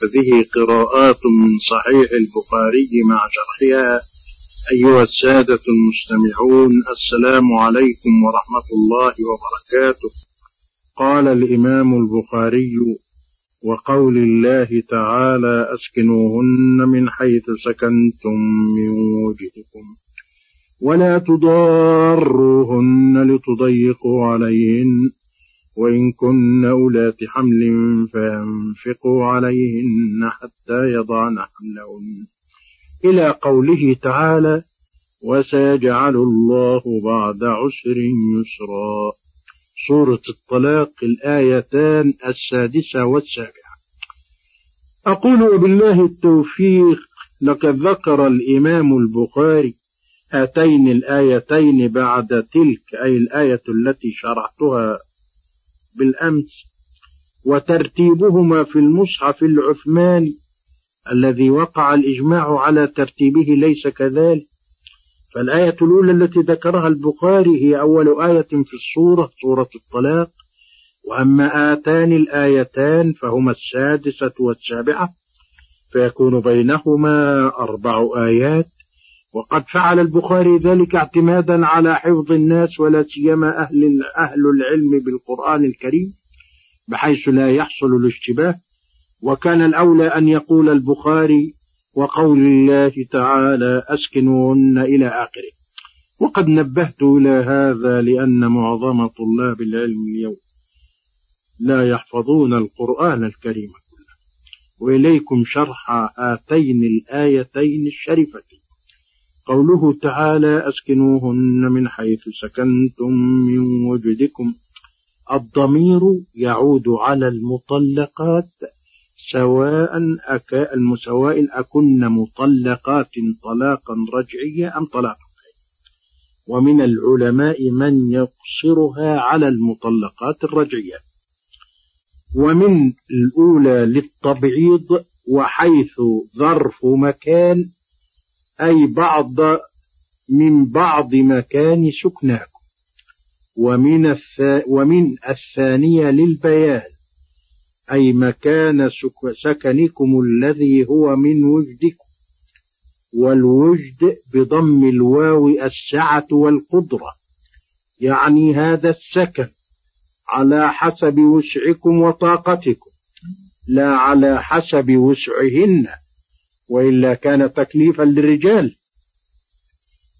ففيه قراءات من صحيح البخاري مع شرحها. أيها السادة المستمعون السلام عليكم ورحمة الله وبركاته. قال الإمام البخاري وقول الله تعالى أسكنوهن من حيث سكنتم من وجهكم ولا تضاروهن لتضيقوا عليهن. وإن كن أولات حمل فأنفقوا عليهن حتى يضعن حملهن إلى قوله تعالى وسيجعل الله بعد عسر يسرا. سورة الطلاق الآيتان السادسة والسابعة. أقول وبالله التوفيق لقد ذكر الإمام البخاري هاتين الآيتين بعد تلك أي الآية التي شرحتها بالأمس وترتيبهما في المصحف العثماني الذي وقع الإجماع على ترتيبه ليس كذلك. فالآية الأولى التي ذكرها البخاري هي أول آية في السورة سورة الطلاق. وأما آتان الآيتان فهما السادسة والسابعة فيكون بينهما أربع آيات. وقد فعل البخاري ذلك اعتمادا على حفظ الناس ولا سيما أهل أهل العلم بالقرآن الكريم بحيث لا يحصل الاشتباه. وكان الأولى أن يقول البخاري وقول الله تعالى أسكنوهن إلى آخره. وقد نبهت إلى هذا لأن معظم طلاب العلم اليوم لا يحفظون القرآن الكريم كله. وإليكم شرح هاتين الآيتين الشريفتين. قوله تعالى أسكنوهن من حيث سكنتم من وجدكم. الضمير يعود على المطلقات سواء أكا المسواء أكن مطلقات طلاقا رجعيا أم طلاقا ومن العلماء من يقصرها على المطلقات الرجعية. ومن الأولى للتبعيض وحيث ظرف مكان أي بعض من بعض مكان سكناكم ومن, الث... ومن الثانية للبيان. أي مكان سكنكم الذي هو من وجدكم. والوجد بضم الواو السعة والقدرة. يعني هذا السكن. على حسب وسعكم وطاقتكم. لا على حسب وسعهن. وإلا كان تكليفا للرجال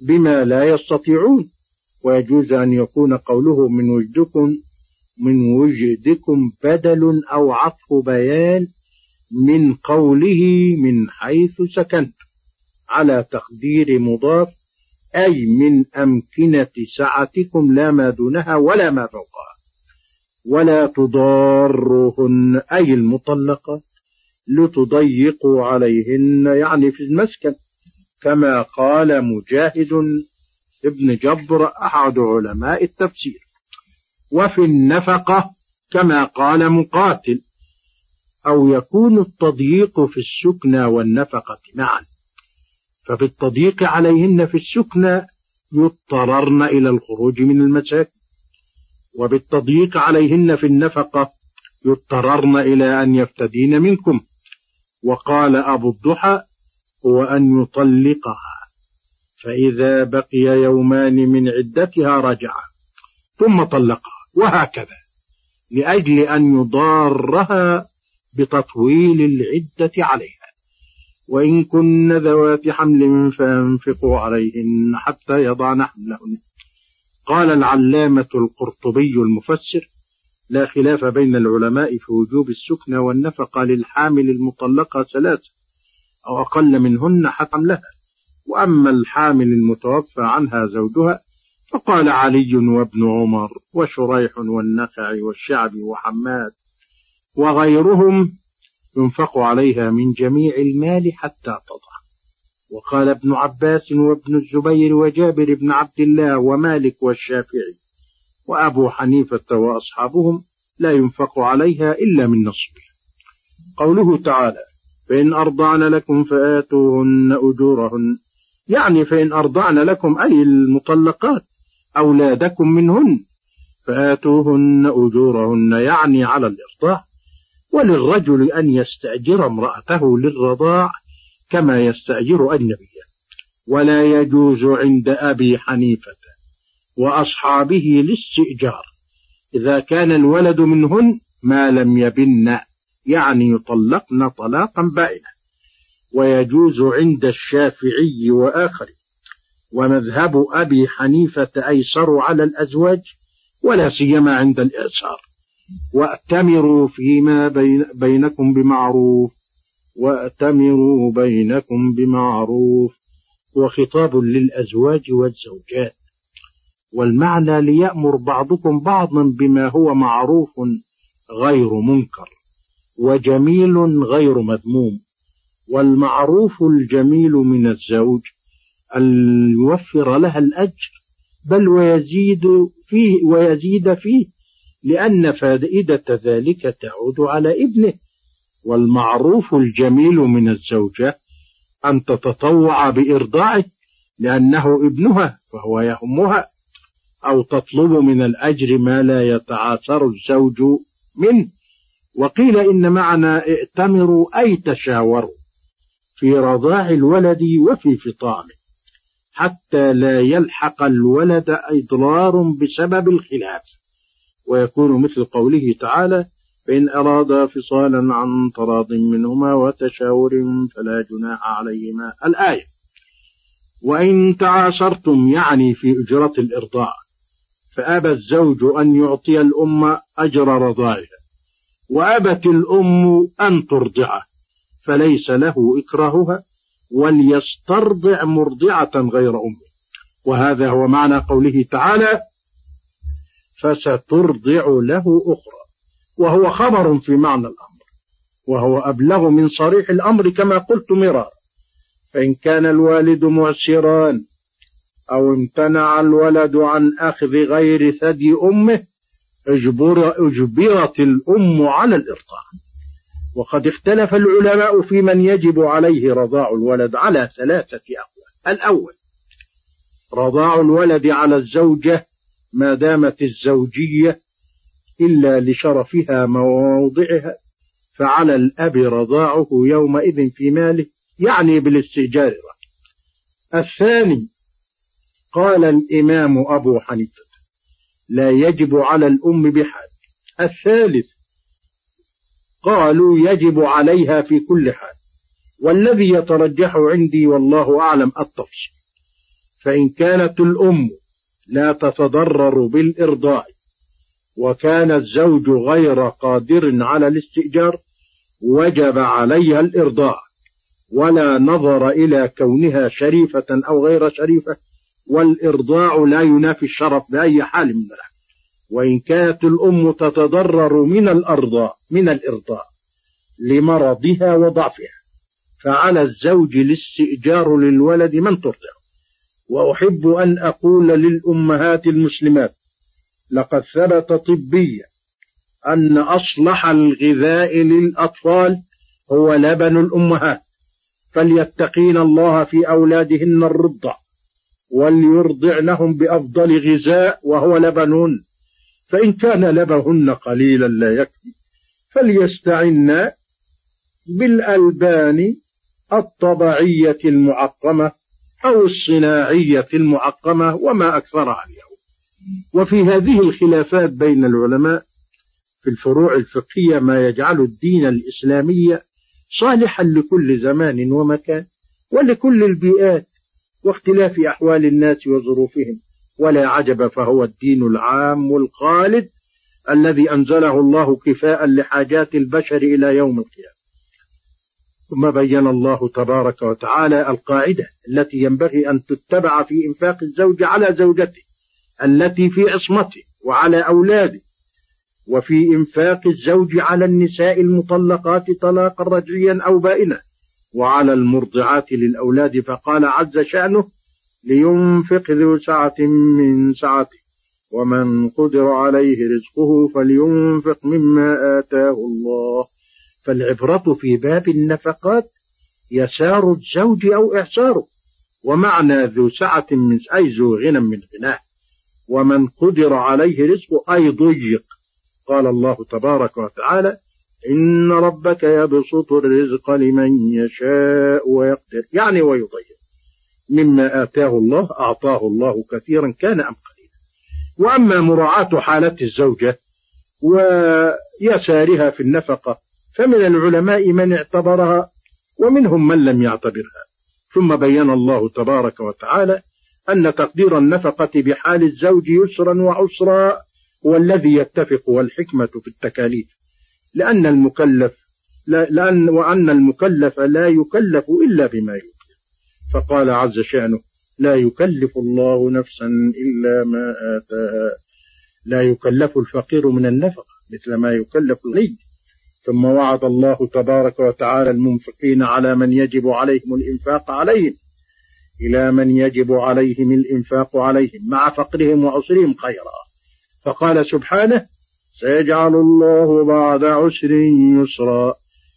بما لا يستطيعون. ويجوز أن يكون قوله من وجدكم من وجدكم بدل أو عطف بيان من قوله من حيث سكنت على تقدير مضاف أي من أمكنة سعتكم لا ما دونها ولا ما فوقها. ولا تضارهن أي المطلقة. لتضيقوا عليهن يعني في المسكن. كما قال مجاهد ابن جبر أحد علماء التفسير. وفي النفقة كما قال مقاتل أو يكون التضييق في السكنى والنفقة معا. ففي التضييق عليهن في السكنى يضطررن إلى الخروج من المساكن. وبالتضييق عليهن في النفقة يضطررن إلى أن يفتدين منكم. وقال أبو الضحى هو أن يطلقها فإذا بقي يومان من عدتها رجع ثم طلقها وهكذا لأجل أن يضارها بتطويل العدة عليها. وإن كن ذوات حمل فأنفقوا عليهن حتى يضعن حملهن قال العلامة القرطبي المفسر لا خلاف بين العلماء في وجوب السكنى والنفقة للحامل المطلقة ثلاثة أو أقل منهن حتى لها. وأما الحامل المتوفى عنها زوجها فقال علي وابن عمر وشريح والنخع والشعبي وحماد وغيرهم ينفق عليها من جميع المال حتى تضع. وقال ابن عباس وابن الزبير وجابر بن عبد الله ومالك والشافعي وأبو حنيفة وأصحابهم لا ينفق عليها إلا من نصبه قوله تعالى فإن أرضعن لكم فآتوهن أجورهن. يعني فإن أرضعن لكم أي المطلقات أولادكم منهن فآتوهن أجورهن يعني على الإرضاع. وللرجل أن يستأجر امرأته للرضاع كما يستأجر أجنبيا ولا يجوز عند أبي حنيفة وأصحابه الاستئجار إذا كان الولد منهن ما لم يبن يعني يطلقن طلاقا بائنا. ويجوز عند الشافعي وآخر ومذهب أبي حنيفة أيسر على الأزواج ولا سيما عند الإعسار وأتمروا فيما بين بينكم بمعروف. وأتمروا بينكم بمعروف. وخطاب للأزواج والزوجات. والمعنى ليأمر بعضكم بعضا بما هو معروف غير منكر وجميل غير مذموم. والمعروف الجميل من الزوج أن يوفر لها الأجر بل ويزيد فيه ويزيد فيه لأن فائدة ذلك تعود على ابنه. والمعروف الجميل من الزوجة أن تتطوع بإرضاعه لأنه ابنها فهو يهمها أو تطلب من الأجر ما لا يتعاثر الزوج منه. وقيل إن معنى ائتمروا أي تشاوروا في رضاع الولد وفي فطامه حتى لا يلحق الولد إضرار بسبب الخلاف. ويكون مثل قوله تعالى فإن أرادا فصالا عن تراض منهما وتشاور فلا جناح عليهما. الآية وإن تعاشرتم يعني في أجرة الإرضاع فأبى الزوج أن يعطي الأم أجر رضاعها وأبت الأم أن ترضعه فليس له إكراهها وليسترضع مرضعة غير أمه. وهذا هو معنى قوله تعالى فسترضع له أخرى وهو خبر في معنى الأمر وهو أبلغ من صريح الأمر كما قلت مرارا فإن كان الوالد معسرا أو امتنع الولد عن أخذ غير ثدي أمه اجبر اجبرت الأم على الإرضاع وقد اختلف العلماء في من يجب عليه رضاع الولد على ثلاثة أقوال. الأول رضاع الولد على الزوجة ما دامت الزوجية إلا لشرفها وموضعها فعلى الأب رضاعه يومئذ في ماله يعني بالاستئجار. الثاني قال الإمام أبو حنيفة لا يجب على الأم بحال. الثالث قالوا يجب عليها في كل حال. والذي يترجح عندي والله أعلم التفصيل فإن كانت الأم لا تتضرر بالإرضاء وكان الزوج غير قادر على الاستئجار وجب عليها الإرضاء ولا نظر إلى كونها شريفة أو غير شريفة والإرضاع لا ينافي الشرف بأي حال من الأحوال. وإن كانت الأم تتضرر من الأرضاء من الإرضاء لمرضها وضعفها فعلى الزوج الاستئجار للولد من ترضع وأحب أن أقول للأمهات المسلمات لقد ثبت طبيا أن أصلح الغذاء للأطفال هو لبن الأمهات. فليتقين الله في أولادهن الرضع. وليرضعنهم بأفضل غذاء وهو لبنهن فإن كان لبهن قليلا لا يكفي. فليستعن بالألبان الطبيعية المعقمة أو الصناعية المعقمة وما أكثرها اليوم. وفي هذه الخلافات بين العلماء في الفروع الفقهية ما يجعل الدين الإسلامي صالحا لكل زمان ومكان ولكل البيئات واختلاف أحوال الناس وظروفهم. ولا عجب فهو الدين العام الخالد الذي أنزله الله كفاء لحاجات البشر إلى يوم القيامة. ثم بين الله تبارك وتعالى القاعدة التي ينبغي أن تتبع في إنفاق الزوج على زوجته التي في عصمته وعلى أولاده وفي إنفاق الزوج على النساء المطلقات طلاقا رجعيا أو بائنا. وعلى المرضعات للأولاد فقال عز شأنه لينفق ذو سعة من سعته ومن قدر عليه رزقه فلينفق مما آتاه الله. فالعبرة في باب النفقات يسار الزوج أو إعساره ومعنى ذو سعة من أي ذو غنى من غناه. ومن قدر عليه رزقه أي ضيق. قال الله تبارك وتعالى إن ربك يبسط الرزق لمن يشاء ويقدر. يعني ويضيع. مما آتاه الله أعطاه الله كثيرا كان أم قليلا. وأما مراعاة حالة الزوجة ويسارها في النفقة فمن العلماء من اعتبرها ومنهم من لم يعتبرها. ثم بين الله تبارك وتعالى أن تقدير النفقة بحال الزوج يسرا وعسرا هو الذي يتفق والحكمة في التكاليف. لأن المكلف لأن وأن المكلف لا يكلف إلا بما يكلف فقال عز شأنه لا يكلف الله نفسا إلا ما آتاها. لا يكلف الفقير من النفقة مثل ما يكلف الغني. ثم وعد الله تبارك وتعالى المنفقين على من يجب عليهم الإنفاق عليهم إلى من يجب عليهم الإنفاق عليهم مع فقرهم وعسرهم خيرا. فقال سبحانه سيجعل الله بعد عسر يسرا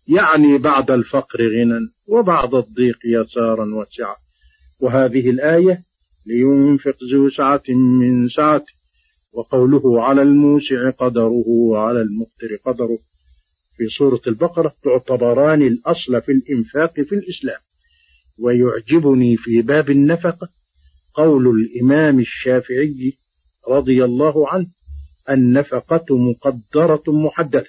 يعني بعد الفقر غنى وبعد الضيق يسارا وسعة وهذه الآية لينفق ذو سعة من سعته وقوله على الموسع قدره وعلى المقتر قدره. في سورة البقرة تعتبران الأصل في الإنفاق في الإسلام. ويعجبني في باب النفقة قول الإمام الشافعي رضي الله عنه النفقة مقدرة محددة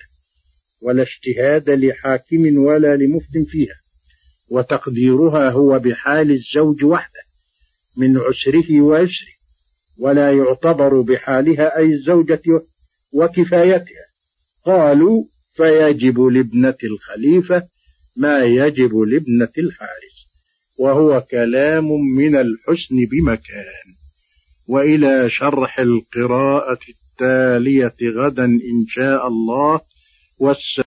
ولا اجتهاد لحاكم ولا لمفتن فيها وتقديرها هو بحال الزوج وحده من عسره ويسره ولا يعتبر بحالها أي الزوجة وكفايتها. قالوا فيجب لابنة الخليفة ما يجب لابنة الحارس وهو كلام من الحسن بمكان وإلى شرح القراءة التالية غدا إن شاء الله. والسلام